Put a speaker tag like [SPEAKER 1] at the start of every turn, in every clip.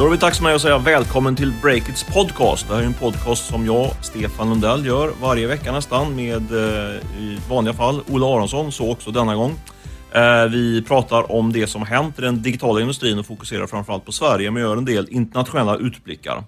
[SPEAKER 1] Då är det dags för mig att säga välkommen till Breakits podcast. Det här är en podcast som jag, Stefan Lundell, gör varje vecka nästan med eh, i vanliga fall Ola Aronsson, så också denna gång. Eh, vi pratar om det som hänt i den digitala industrin och fokuserar framförallt på Sverige, men gör en del internationella utblickar.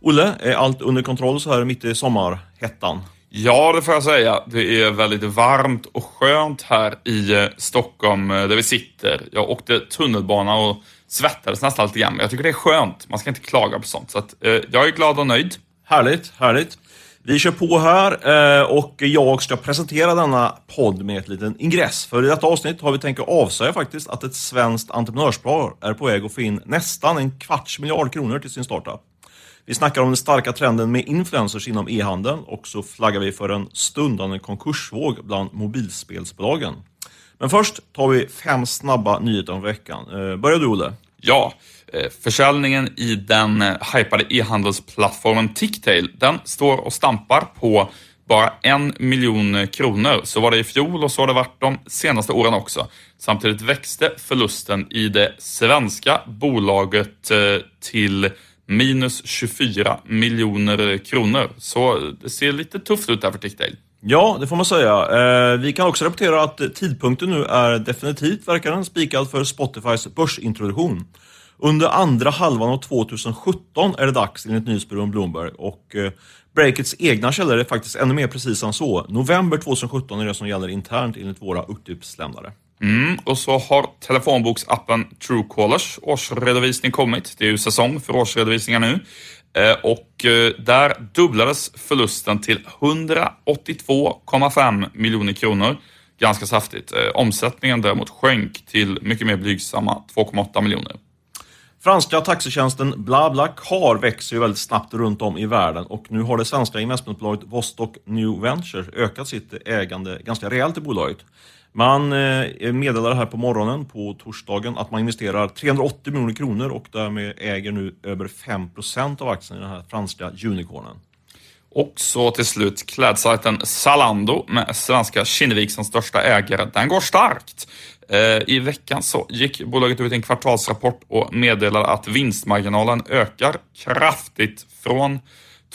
[SPEAKER 1] Olle, är allt under kontroll så här mitt i sommarhettan?
[SPEAKER 2] Ja, det får jag säga. Det är väldigt varmt och skönt här i eh, Stockholm där vi sitter. Jag åkte tunnelbana och svettades nästan lite grann. Men jag tycker det är skönt. Man ska inte klaga på sånt. Så att, eh, jag är glad och nöjd.
[SPEAKER 1] Härligt, härligt. Vi kör på här eh, och jag ska presentera denna podd med ett liten ingress. För i detta avsnitt har vi tänkt avslöja faktiskt att ett svenskt entreprenörspar är på väg att få in nästan en kvarts miljard kronor till sin startup. Vi snackar om den starka trenden med influencers inom e-handeln och så flaggar vi för en stundande konkursvåg bland mobilspelsbolagen. Men först tar vi fem snabba nyheter om veckan. Eh, börjar du Olle?
[SPEAKER 2] Ja, eh, försäljningen i den eh, hypade e-handelsplattformen Ticktail, den står och stampar på bara en miljon kronor. Så var det i fjol och så har det varit de senaste åren också. Samtidigt växte förlusten i det svenska bolaget till minus 24 miljoner kronor. Så det ser lite tufft ut där för Ticktail.
[SPEAKER 1] Ja, det får man säga. Eh, vi kan också rapportera att tidpunkten nu är definitivt, verkar den, spikad för Spotifys börsintroduktion. Under andra halvan av 2017 är det dags enligt nyhetsbyrån Bloomberg och eh, Breakits egna källor är faktiskt ännu mer precisa än så. November 2017 är det som gäller internt enligt våra uppgiftslämnare.
[SPEAKER 2] Mm, och så har telefonboksappen Truecallers årsredovisning kommit. Det är ju säsong för årsredovisningar nu. Eh, och eh, där dubblades förlusten till 182,5 miljoner kronor. Ganska saftigt. Eh, omsättningen däremot sjönk till mycket mer blygsamma 2,8 miljoner.
[SPEAKER 1] Franska taxitjänsten BlaBlaCar växer ju väldigt snabbt runt om i världen och nu har det svenska investmentbolaget Vostok New Venture ökat sitt ägande ganska rejält i bolaget. Man eh, meddelar här på morgonen på torsdagen att man investerar 380 miljoner kronor och därmed äger nu över 5 procent av aktierna i den här franska unicornen.
[SPEAKER 2] Och så till slut klädsajten Zalando med svenska Kinnevik som största ägare. Den går starkt. Eh, I veckan så gick bolaget ut en kvartalsrapport och meddelade att vinstmarginalen ökar kraftigt från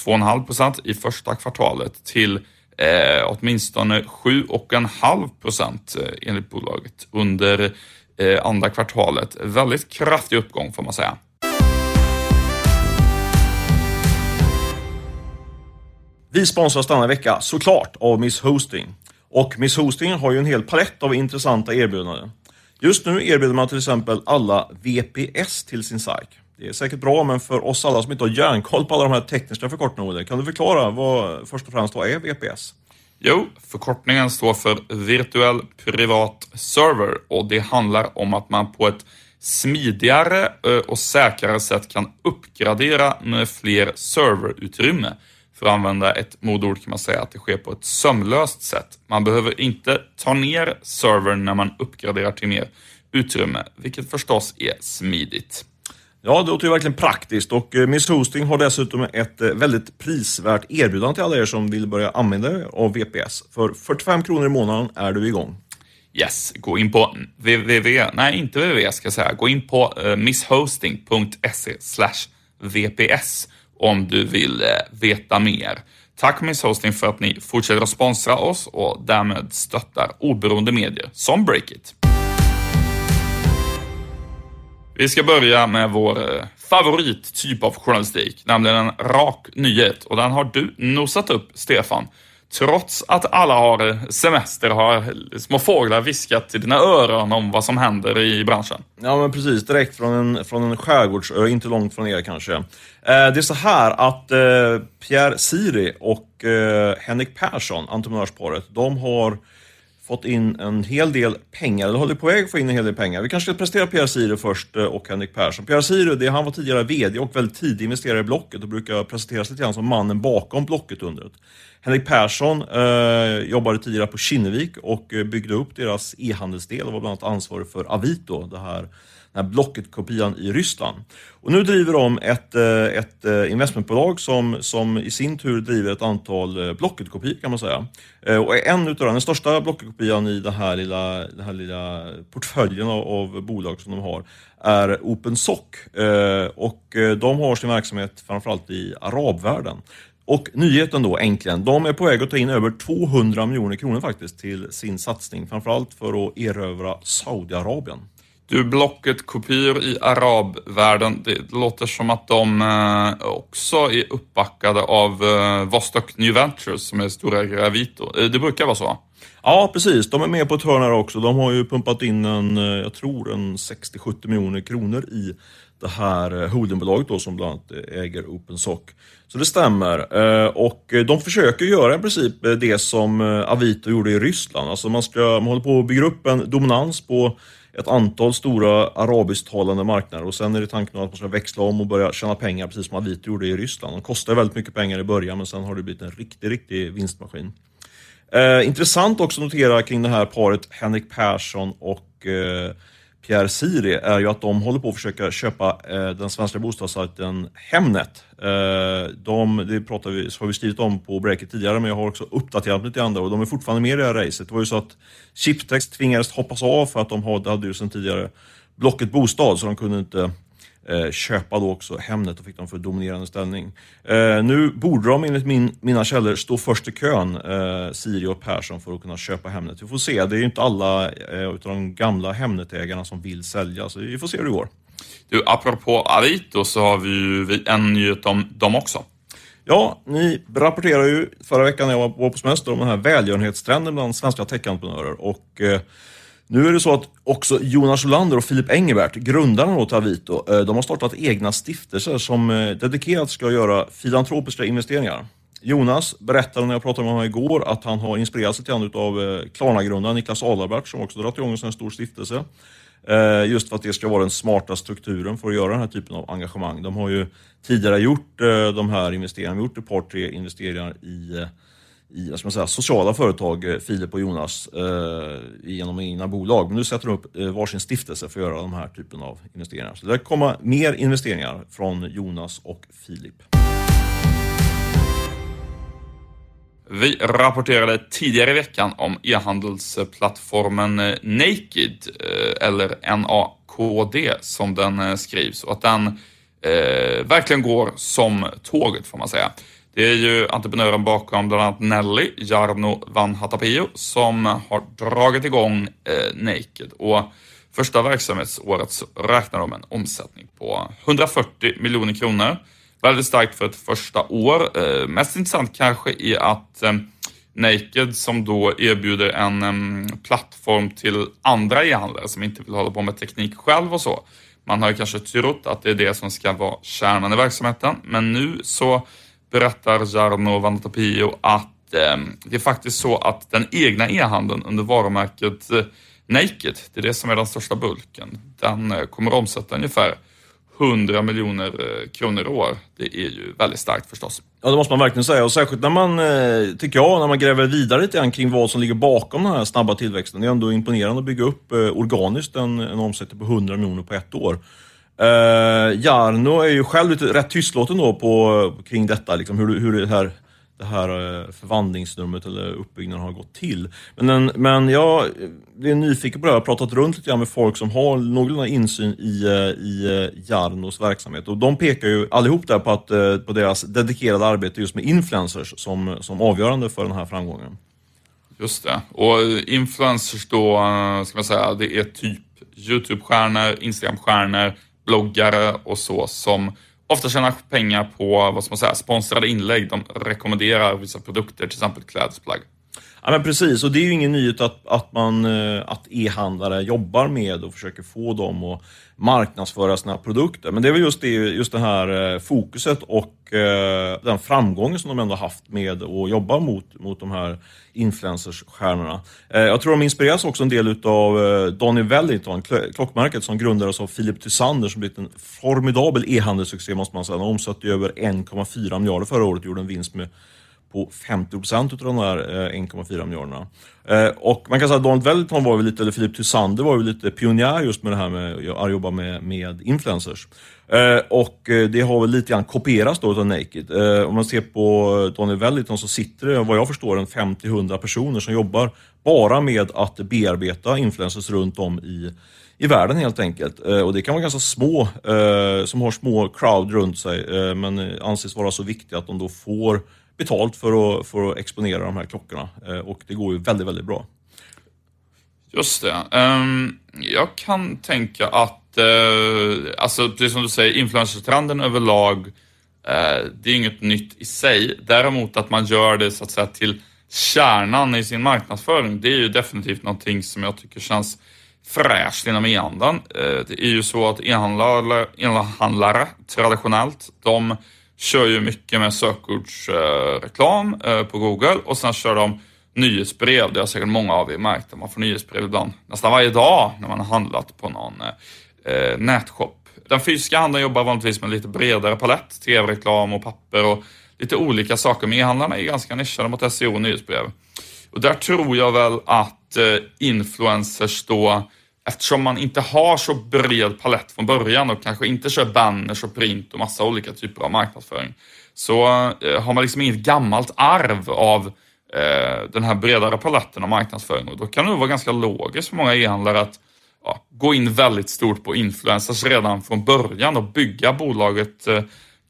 [SPEAKER 2] 2,5 procent i första kvartalet till eh, åtminstone 7,5 procent eh, enligt bolaget under eh, andra kvartalet. Väldigt kraftig uppgång får man säga.
[SPEAKER 1] Vi sponsras denna vecka såklart av Miss Hosting. Och Miss Hosting har ju en hel palett av intressanta erbjudanden. Just nu erbjuder man till exempel alla VPS till sin sajt. Det är säkert bra, men för oss alla som inte har järnkoll på alla de här tekniska förkortningarna, kan du förklara vad först och främst vad är VPS?
[SPEAKER 2] Jo, förkortningen står för Virtuell Privat Server och det handlar om att man på ett smidigare eh, och säkrare sätt kan uppgradera med fler serverutrymme. För att använda ett modord kan man säga att det sker på ett sömlöst sätt. Man behöver inte ta ner servern när man uppgraderar till mer utrymme, vilket förstås är smidigt.
[SPEAKER 1] Ja, det låter ju verkligen praktiskt och eh, Miss Hosting har dessutom ett eh, väldigt prisvärt erbjudande till alla er som vill börja använda er av VPS. För 45 kronor i månaden är du igång.
[SPEAKER 2] Yes, gå in på www, nej inte www ska jag säga, gå in på eh, misshosting.se VPS om du vill veta mer. Tack Miss Hosting för att ni fortsätter att sponsra oss och därmed stöttar oberoende medier som Breakit. Vi ska börja med vår eh, favorittyp av journalistik, nämligen en rak nyhet. Och den har du nosat upp, Stefan. Trots att alla har eh, semester har små fåglar viskat i dina öron om vad som händer i branschen.
[SPEAKER 1] Ja men precis, direkt från en, från en skärgårdsö, inte långt från er kanske. Eh, det är så här att eh, Pierre Siri och eh, Henrik Persson, entreprenörsparet, de har fått in en hel del pengar, eller håller på väg att få in en hel del pengar. Vi kanske ska presentera Pierre Sire först eh, och Henrik Persson. Pierre Sire, det, han var tidigare VD och väldigt tidig investerare i Blocket och brukar presenteras lite grann som mannen bakom Blocket-undret. Henrik Persson eh, jobbade tidigare på Kinnevik och eh, byggde upp deras e-handelsdel och var bland annat ansvarig för Avito, det här, den här Blocket-kopian i Ryssland. Och nu driver de ett, eh, ett eh, investmentbolag som, som i sin tur driver ett antal Blocket-kopior kan man säga. Och en utav den största Blocket-kopian i den här lilla, den här lilla portföljen av, av bolag som de har är OpenSoc. Och de har sin verksamhet framförallt i arabvärlden. Och nyheten då, äntligen, de är på väg att ta in över 200 miljoner kronor faktiskt till sin satsning, framförallt för att erövra Saudiarabien.
[SPEAKER 2] Du, Blocket-kopior i arabvärlden, det låter som att de eh, också är uppbackade av eh, Vostok New Ventures som är storägare i Avito. Eh, det brukar vara så?
[SPEAKER 1] Ja, precis. De är med på ett hörn här också. De har ju pumpat in en, jag tror en 60-70 miljoner kronor i det här holdingbolaget då som bland annat äger OpenSoc. Så det stämmer. Och de försöker göra i princip det som Avito gjorde i Ryssland. Alltså man, ska, man håller på att bygga upp en dominans på ett antal stora arabisktalande marknader och sen är det tanken att man ska växla om och börja tjäna pengar precis som Avito gjorde i Ryssland. De kostar väldigt mycket pengar i början men sen har det blivit en riktig, riktig vinstmaskin. Eh, intressant också att notera kring det här paret Henrik Persson och eh, Pierre Siri är ju att de håller på att försöka köpa eh, den svenska bostadssajten Hemnet. Eh, de, det pratar vi, har vi skrivit om på breaket tidigare, men jag har också uppdaterat lite andra och de är fortfarande med i det här racet. Det var ju så att Chiptex tvingades hoppas av för att de hade, hade ju sedan tidigare Blocket Bostad, så de kunde inte eh, köpa då också Hemnet och fick dem för dominerande ställning. Eh, nu borde de enligt min, mina källor stå först i kön, eh, Siri och Persson, för att kunna köpa Hemnet. Vi får se, det är ju inte alla eh, utav de gamla Hemnet-ägarna som vill sälja, så vi får se hur det går.
[SPEAKER 2] Du, apropå Avito så har vi ju en nyhet om dem också.
[SPEAKER 1] Ja, ni rapporterade ju förra veckan när jag var på semester om den här välgörenhetstrenden bland svenska techentreprenörer och eh, nu är det så att också Jonas Olander och Filip Engelbert, grundarna till Avito, eh, de har startat egna stiftelser som eh, dedikerat ska göra filantropiska investeringar. Jonas berättade när jag pratade med honom igår att han har inspirerats lite grann av eh, Klarna-grundaren Niklas Adalbert som också dragit igång en sån här stor stiftelse. Just för att det ska vara den smarta strukturen för att göra den här typen av engagemang. De har ju tidigare gjort de här investeringarna, gjort ett par, tre investeringar i i vad ska man säga, sociala företag, eh, Filip och Jonas, eh, genom egna bolag. Men nu sätter de upp eh, varsin stiftelse för att göra de här typen av investeringar. Så det kommer mer investeringar från Jonas och Filip.
[SPEAKER 2] Vi rapporterade tidigare i veckan om e-handelsplattformen eh, Naked, eh, eller NAKD som den skrivs, och att den eh, verkligen går som tåget får man säga. Det är ju entreprenören bakom bland annat Nelly, Jarno Vanhatapio som har dragit igång eh, Naked. Och första verksamhetsåret så räknar de med en omsättning på 140 miljoner kronor. Väldigt starkt för ett första år. Eh, mest intressant kanske är att eh, Naked som då erbjuder en um, plattform till andra e-handlare som inte vill hålla på med teknik själv och så. Man har ju kanske trott att det är det som ska vara kärnan i verksamheten, men nu så berättar Jarno Vanatapio att eh, det är faktiskt så att den egna e-handeln under varumärket eh, Naked, det är det som är den största bulken, den eh, kommer att omsätta ungefär 100 miljoner eh, kronor i år. Det är ju väldigt starkt förstås.
[SPEAKER 1] Ja, det måste man verkligen säga. Och särskilt när man, tycker jag, när man gräver vidare lite grann kring vad som ligger bakom den här snabba tillväxten. Det är ändå imponerande att bygga upp organiskt en, en omsättning på 100 miljoner på ett år. Uh, Jarno är ju själv lite rätt tystlåten då på, kring detta, liksom hur, hur det här, det här eh, förvandlingsnumret eller uppbyggnaden har gått till. Men, men jag eh, blev nyfiken på det här, jag har pratat runt lite grann med folk som har någorlunda insyn i, i Jarnos verksamhet och de pekar ju allihop där på, att, på deras dedikerade arbete just med influencers som, som avgörande för den här framgången.
[SPEAKER 2] Just det, och influencers då, ska man säga, det är typ YouTube-stjärnor, Instagram-stjärnor, bloggare och så som ofta tjänar pengar på vad ska man säga, sponsrade inlägg. De rekommenderar vissa produkter, till exempel klädesplagg.
[SPEAKER 1] Ja men precis, och det är ju ingen nyhet att, att, man, eh, att e-handlare jobbar med och försöker få dem att marknadsföra sina produkter. Men det är väl just det, just det här eh, fokuset och eh, den framgången som de ändå haft med att jobba mot, mot de här influencersstjärnorna. Jag tror de inspireras också en del av Donny Wellington, klockmärket som grundades av Philip Tysander som blivit en formidabel e-handelssuccé måste man säga. De omsatte över 1,4 miljarder förra året och gjorde en vinst med på 50 procent av de här eh, 1,4 miljarderna. Eh, och man kan säga att Donald Wellington var väl lite, eller Philip Tysander var väl lite pionjär just med det här med att jobba med, med influencers. Eh, och det har väl lite grann kopierats då av Naked. Om man ser på Donald Wellington så sitter det, vad jag förstår, en 50-100 personer som jobbar bara med att bearbeta influencers runt om i i världen helt enkelt. Och det kan vara ganska små, som har små crowd runt sig, men anses vara så viktiga att de då får betalt för att, för att exponera de här klockorna. Eh, och det går ju väldigt, väldigt bra.
[SPEAKER 2] Just det. Um, jag kan tänka att, uh, alltså precis som du säger, influencertrenden överlag, uh, det är inget nytt i sig. Däremot att man gör det så att säga till kärnan i sin marknadsföring, det är ju definitivt någonting som jag tycker känns fräscht inom e-handeln. Det är ju så att e-handlare, e-handlare traditionellt, de kör ju mycket med sökordsreklam eh, på Google och sen kör de nyhetsbrev. Det har säkert många av er märkt. Man får nyhetsbrev ibland nästan varje dag när man har handlat på någon eh, eh, nätshop. Den fysiska handeln jobbar vanligtvis med lite bredare palett, tv-reklam och papper och lite olika saker. Men e-handlarna är ganska nischade mot SEO och nyhetsbrev. Och där tror jag väl att eh, influencers då, eftersom man inte har så bred palett från början och kanske inte kör banners och print och massa olika typer av marknadsföring, så eh, har man liksom inget gammalt arv av eh, den här bredare paletten av marknadsföring. Och då kan det nog vara ganska logiskt för många e-handlare att ja, gå in väldigt stort på influencers redan från början och bygga bolaget eh,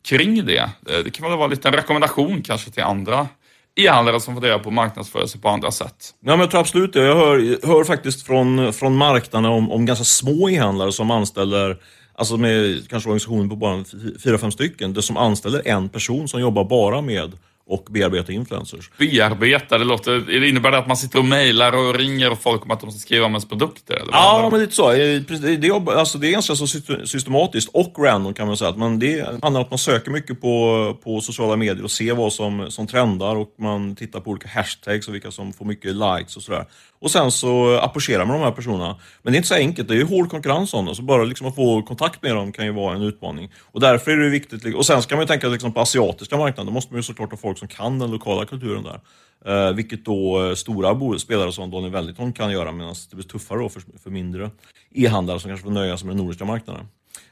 [SPEAKER 2] kring det. Eh, det kan väl vara en liten rekommendation kanske till andra e-handlare som funderar på marknadsföring på andra sätt.
[SPEAKER 1] Ja, men jag tror absolut det. Jag hör, hör faktiskt från, från marknaden om, om ganska små e-handlare som anställer Alltså med kanske organisationer på bara fyra, fem stycken, det som anställer en person som jobbar bara med och bearbeta influencers.
[SPEAKER 2] Bearbeta, det låter... Det innebär det att man sitter och mejlar och ringer folk om att de ska skriva om ens produkter? Eller
[SPEAKER 1] ja, men lite så. Det, det, alltså, det är ganska så systematiskt och random kan man säga. Man, det handlar om att man söker mycket på, på sociala medier och ser vad som, som trendar och man tittar på olika hashtags och vilka som får mycket likes och sådär. Och sen så approcherar man de här personerna. Men det är inte så enkelt, det är ju hård konkurrens om dem. Så bara liksom att få kontakt med dem kan ju vara en utmaning. Och därför är det viktigt, och sen ska man ju tänka liksom på asiatiska marknaden, då måste man ju såklart ha folk som kan den lokala kulturen där. Uh, vilket då uh, stora spelare som Donny Wellington kan göra medan det blir tuffare då för, för mindre e-handlare som kanske får nöja sig med den nordiska marknaden.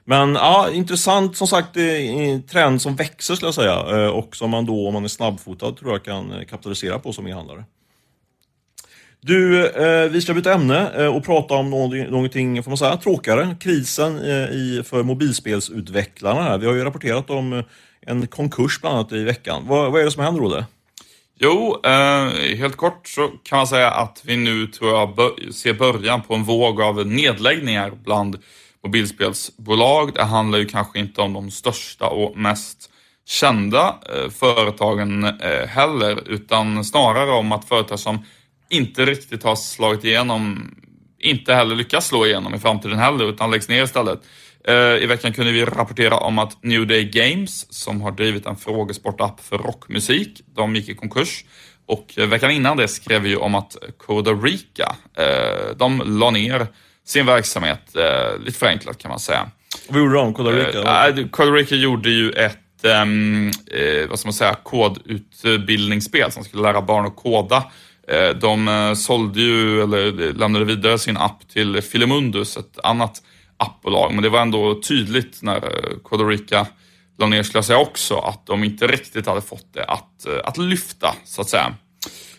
[SPEAKER 1] Men ja, intressant som sagt, eh, trend som växer skulle jag säga uh, och som man då om man är snabbfotad tror jag kan kapitalisera på som e-handlare. Du, eh, vi ska byta ämne eh, och prata om någonting, får man säga, tråkigare. Krisen eh, i, för mobilspelsutvecklarna. Här. Vi har ju rapporterat om eh, en konkurs bland annat i veckan. Vad, vad är det som händer, Olle?
[SPEAKER 2] Jo, eh, helt kort så kan man säga att vi nu tror jag bör, ser början på en våg av nedläggningar bland mobilspelsbolag. Det handlar ju kanske inte om de största och mest kända eh, företagen eh, heller, utan snarare om att företag som inte riktigt har slagit igenom, inte heller lyckas slå igenom i framtiden heller, utan läggs ner istället. Eh, I veckan kunde vi rapportera om att New Day Games, som har drivit en frågesportapp för rockmusik, de gick i konkurs. Och veckan innan det skrev vi ju om att Coda Rica, eh, de la ner sin verksamhet, eh, lite förenklat kan man säga.
[SPEAKER 1] vad gjorde de, Coda Rica?
[SPEAKER 2] Coda Rica gjorde ju ett Um, eh, vad ska man säga, kodutbildningsspel som skulle lära barn att koda. Eh, de eh, sålde ju, eller lämnade vidare sin app till Filemundus, ett annat appbolag. Men det var ändå tydligt när eh, Costa Rica la ner, skulle jag säga också, att de inte riktigt hade fått det att, eh, att lyfta, så att säga.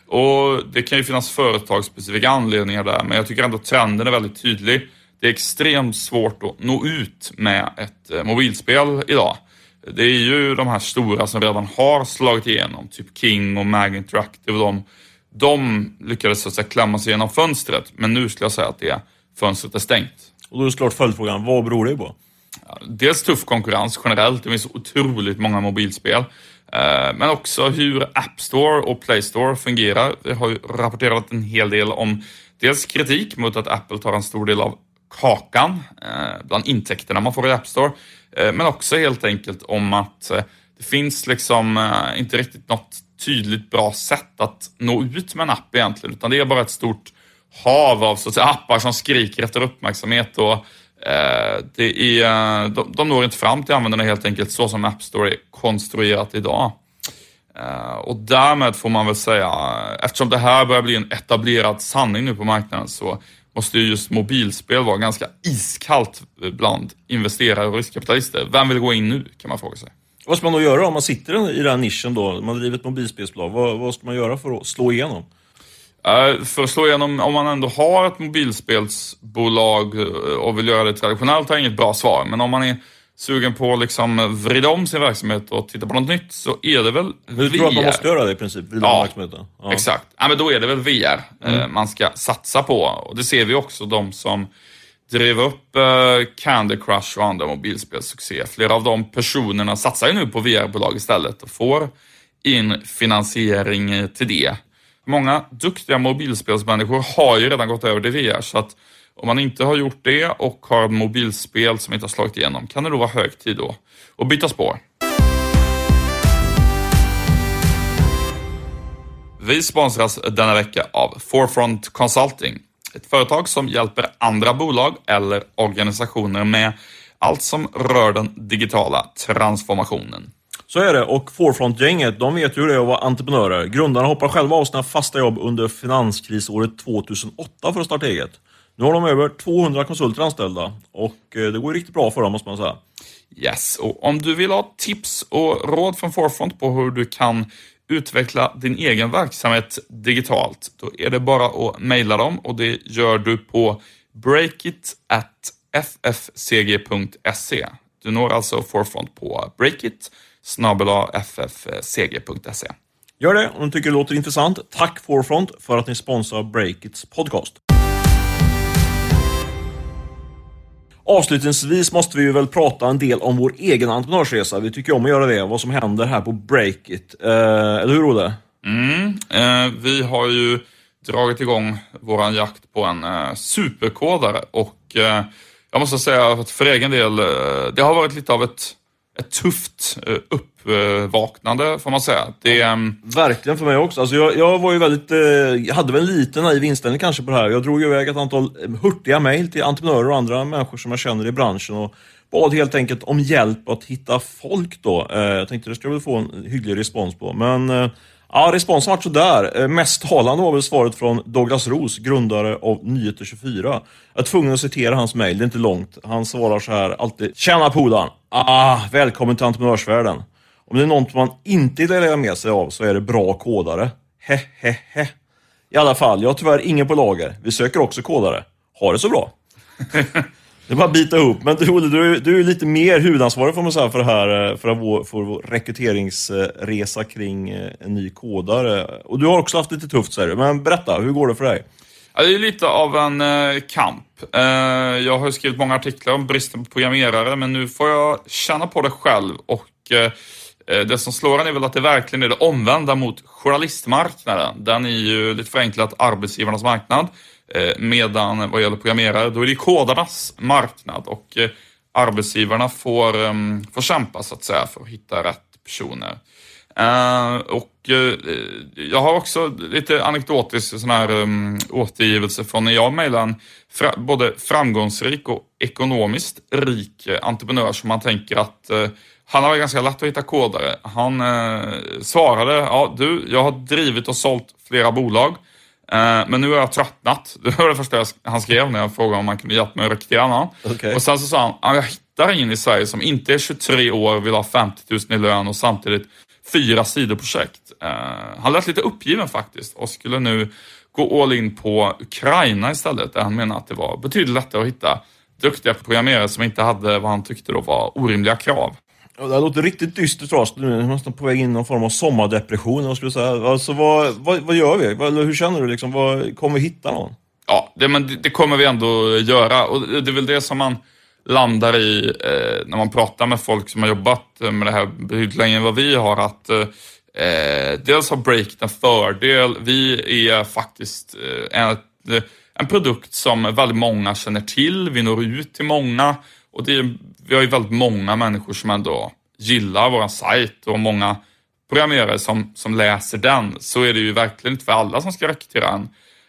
[SPEAKER 2] Och Det kan ju finnas företagsspecifika anledningar där, men jag tycker ändå att trenden är väldigt tydlig. Det är extremt svårt att nå ut med ett eh, mobilspel idag. Det är ju de här stora som redan har slagit igenom, typ King och Mag Interactive. De de lyckades så att säga klämma sig genom fönstret, men nu skulle jag säga att det fönstret är stängt.
[SPEAKER 1] Och då är såklart följdfrågan, vad beror det på?
[SPEAKER 2] Dels tuff konkurrens generellt, det finns otroligt många mobilspel. Eh, men också hur App Store och Play Store fungerar. Vi har ju rapporterat en hel del om dels kritik mot att Apple tar en stor del av kakan eh, bland intäkterna man får i App Store. Eh, men också helt enkelt om att det finns liksom inte riktigt något tydligt bra sätt att nå ut med en app egentligen, utan det är bara ett stort hav av så att säga, appar som skriker efter uppmärksamhet och eh, det är, eh, de, de når inte fram till användarna helt enkelt så som App Store är konstruerat idag. Eh, och därmed får man väl säga, eftersom det här börjar bli en etablerad sanning nu på marknaden så måste ju just mobilspel vara ganska iskallt bland investerare och riskkapitalister. Vem vill gå in nu kan man fråga sig.
[SPEAKER 1] Vad ska man då göra om man sitter i den här nischen då? Man driver ett mobilspelsbolag. Vad, vad ska man göra för att slå igenom?
[SPEAKER 2] Uh, för att slå igenom, om man ändå har ett mobilspelsbolag eh, och vill göra det traditionellt har jag inget bra svar. Men om man är sugen på att liksom vrida om sin verksamhet och titta på något nytt så är det väl
[SPEAKER 1] VR. Du tror att man måste göra det i princip? Vrida ja, verksamheten?
[SPEAKER 2] Ja, exakt. Ja, men då är det väl VR mm. uh, man ska satsa på. Och det ser vi också de som drev upp Candy Crush och andra mobilspelssuccé. Flera av de personerna satsar ju nu på VR-bolag istället och får in finansiering till det. Många duktiga mobilspelsmänniskor har ju redan gått över till VR så att om man inte har gjort det och har ett mobilspel som inte har slagit igenom kan det då vara hög tid då att byta spår. Vi sponsras denna vecka av Forefront Consulting. Ett företag som hjälper andra bolag eller organisationer med allt som rör den digitala transformationen.
[SPEAKER 1] Så är det, och Forefront-gänget, de vet ju hur det är att vara entreprenörer. Grundarna hoppar själva av sina fasta jobb under finanskrisåret 2008 för att starta eget. Nu har de över 200 konsulter anställda och eh, det går riktigt bra för dem måste man säga.
[SPEAKER 2] Yes, och om du vill ha tips och råd från Forefront på hur du kan utveckla din egen verksamhet digitalt, då är det bara att mejla dem och det gör du på breakit.ffcg.se. Du når alltså Forefront på breakit ffcg.se.
[SPEAKER 1] Gör det om du tycker det låter intressant. Tack Forefront för att ni sponsrar Breakits podcast. Avslutningsvis måste vi väl prata en del om vår egen entreprenörsresa. Vi tycker om att göra det, vad som händer här på Breakit. Eh, eller hur Olle?
[SPEAKER 2] Mm, eh, vi har ju dragit igång våran jakt på en eh, superkodare och eh, jag måste säga att för egen del, eh, det har varit lite av ett ett tufft eh, uppvaknande får man säga. Det,
[SPEAKER 1] ja, ehm, Verkligen för mig också. Alltså jag, jag var ju väldigt, eh, jag hade väl en liten naiv inställning kanske på det här. Jag drog iväg ett antal eh, hurtiga mejl till entreprenörer och andra människor som jag känner i branschen och bad helt enkelt om hjälp att hitta folk då. Eh, jag tänkte det skulle jag väl få en hygglig respons på. Men eh, Ja, responsen var sådär. Eh, mest talande var väl svaret från Douglas Ros, grundare av Nyheter 24. Jag är tvungen att citera hans mejl, det är inte långt. Han svarar så här alltid. Tjena polaren! Ah, välkommen till entreprenörsvärlden. Om det är något man inte delar med sig av så är det bra kodare. He, he, he. I alla fall, jag har tyvärr ingen på lager. Vi söker också kodare. Ha det så bra! Det är bara att bita ihop. Men du, Olle, du, du är lite mer huvudansvarig får man säga för det här, eh, för vår, för vår rekryteringsresa kring eh, en ny kodare. Och du har också haft lite tufft säger du. Men berätta, hur går det för dig?
[SPEAKER 2] Ja, det är lite av en eh, kamp. Eh, jag har skrivit många artiklar om bristen på programmerare, men nu får jag känna på det själv. Och eh, eh, det som slår en är väl att det verkligen är det omvända mot journalistmarknaden. Den är ju lite förenklat arbetsgivarnas marknad. Eh, medan vad gäller programmerare, då är det kodarnas marknad och eh, arbetsgivarna får, ehm, får kämpa så att säga för att hitta rätt personer. Eh, och jag har också lite anekdotisk sån här ehm, återgivelse från när jag mejlade en fra både framgångsrik och ekonomiskt rik entreprenör som man tänker att han har ganska lätt att hitta kodare. Han svarade, ja du, jag har drivit och sålt flera bolag. Uh, men nu har jag tröttnat. Det var det första han skrev när jag frågade om han kunde hjälpa mig att rekrytera någon. Okay. Och sen så sa han, jag hittar ingen i Sverige som inte är 23 år, vill ha 50 000 i lön och samtidigt fyra sidoprojekt. Uh, han lät lite uppgiven faktiskt och skulle nu gå all in på Ukraina istället, där han menar att det var betydligt lättare att hitta duktiga programmerare som inte hade vad han tyckte då var orimliga krav.
[SPEAKER 1] Det låter riktigt dystert för oss. Nu är nästan på väg in i någon form av sommardepression. Jag skulle säga. Alltså, vad, vad, vad gör vi? Vad, hur känner du? Liksom, vad, kommer vi hitta någon?
[SPEAKER 2] Ja, det, men det, det, kommer vi ändå göra. Och det är väl det som man landar i eh, när man pratar med folk som har jobbat med det här betydligt längre än vad vi har. Att eh, dels har Break en fördel. Vi är faktiskt eh, en, en produkt som väldigt många känner till. Vi når ut till många. Och det är, vi har ju väldigt många människor som ändå gillar vår sajt och många programmerare som, som läser den. Så är det ju verkligen inte för alla som ska rekrytera en,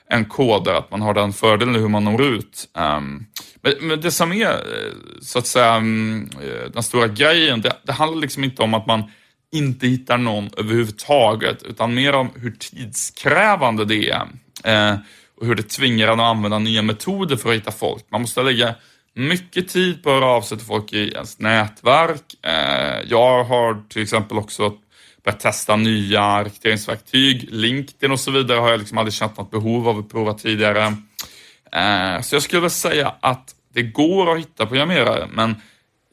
[SPEAKER 2] en kodare att man har den fördelen hur man når ut. Um, men, men, det som är eh, så att säga um, den stora grejen, det, det handlar liksom inte om att man inte hittar någon överhuvudtaget, utan mer om hur tidskrävande det är. Uh, och hur det tvingar en att använda nya metoder för att hitta folk. Man måste lägga mycket tid på att höra av sig till folk i ens nätverk. Eh, jag har till exempel också börjat testa nya rekryteringsverktyg. LinkedIn och så vidare har jag liksom aldrig känt något behov av att prova tidigare. Eh, så jag skulle säga att det går att hitta programmerare, men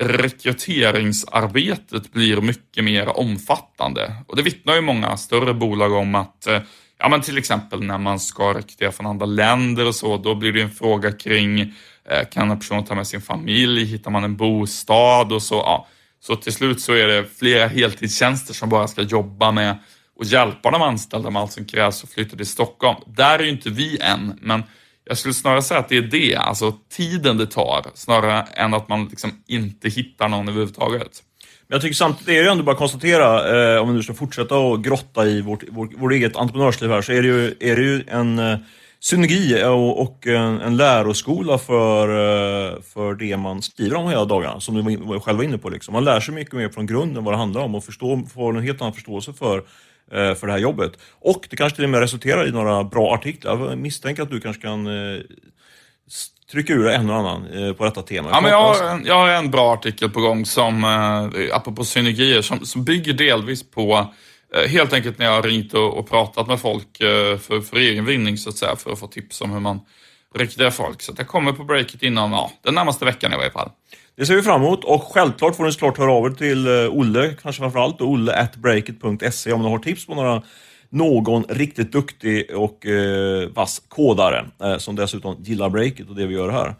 [SPEAKER 2] rekryteringsarbetet blir mycket mer omfattande. Och det vittnar ju många större bolag om att eh, ja men till exempel när man ska rekrytera från andra länder och så, då blir det en fråga kring eh, kan en person ta med sin familj, hittar man en bostad och så. Ja. Så till slut så är det flera heltidstjänster som bara ska jobba med och hjälpa de anställda med allt som krävs att flytta till Stockholm. Där är ju inte vi än, men jag skulle snarare säga att det är det, alltså tiden det tar, snarare än att man liksom inte hittar någon överhuvudtaget.
[SPEAKER 1] Men jag tycker samtidigt är det ju ändå bara att konstatera, eh, om vi nu ska fortsätta att grotta i vårt, vårt, vårt eget entreprenörsliv här, så är det ju, är det ju en eh, synergi och, och en, en läroskola för, eh, för det man skriver om hela dagarna, som du var själv inne på. Liksom. Man lär sig mycket mer från grunden vad det handlar om och förstår, får en helt annan förståelse för eh, för det här jobbet. Och det kanske till och med resulterar i några bra artiklar. Jag misstänker att du kanske kan eh, trycka ur en och annan eh, på detta tema.
[SPEAKER 2] Ja, men jag, har en, jag har en bra artikel på gång som, eh, apropå synergier, som, som bygger delvis på eh, Helt enkelt när jag har ringt och, och pratat med folk för, för egen vinning så att säga, för att få tips om hur man rekryterar folk. Så det kommer på breaket inom ja, den närmaste veckan i varje fall.
[SPEAKER 1] Det ser vi fram emot och självklart får ni såklart höra av er till Olle, kanske framförallt, olle at breakit.se om ni har tips på några någon riktigt duktig och eh, vass kodare eh, som dessutom gillar breaket och det vi gör här.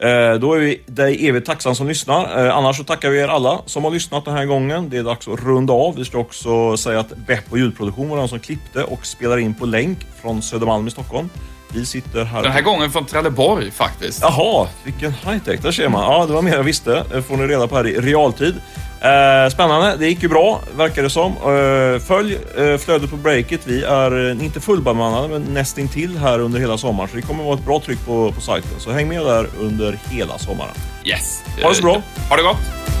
[SPEAKER 1] Eh, då är vi dig evigt tacksam som lyssnar. Eh, annars så tackar vi er alla som har lyssnat den här gången. Det är dags att runda av. Vi ska också säga att Beppo ljudproduktion var den som klippte och spelar in på länk från Södermalm i Stockholm. Vi sitter här...
[SPEAKER 2] Den här gången från Trelleborg faktiskt.
[SPEAKER 1] Jaha, vilken high-tech. Där ser man. Ja, det var mer jag visste. Det får ni reda på här i realtid. Eh, spännande. Det gick ju bra, verkar det som. Eh, följ eh, flödet på breaket. Vi är eh, inte fullbemannade, men nästintill här under hela sommaren. Så det kommer vara ett bra tryck på, på sajten. Så häng med där under hela sommaren.
[SPEAKER 2] Yes.
[SPEAKER 1] Ha det så bra.
[SPEAKER 2] Ha det gott.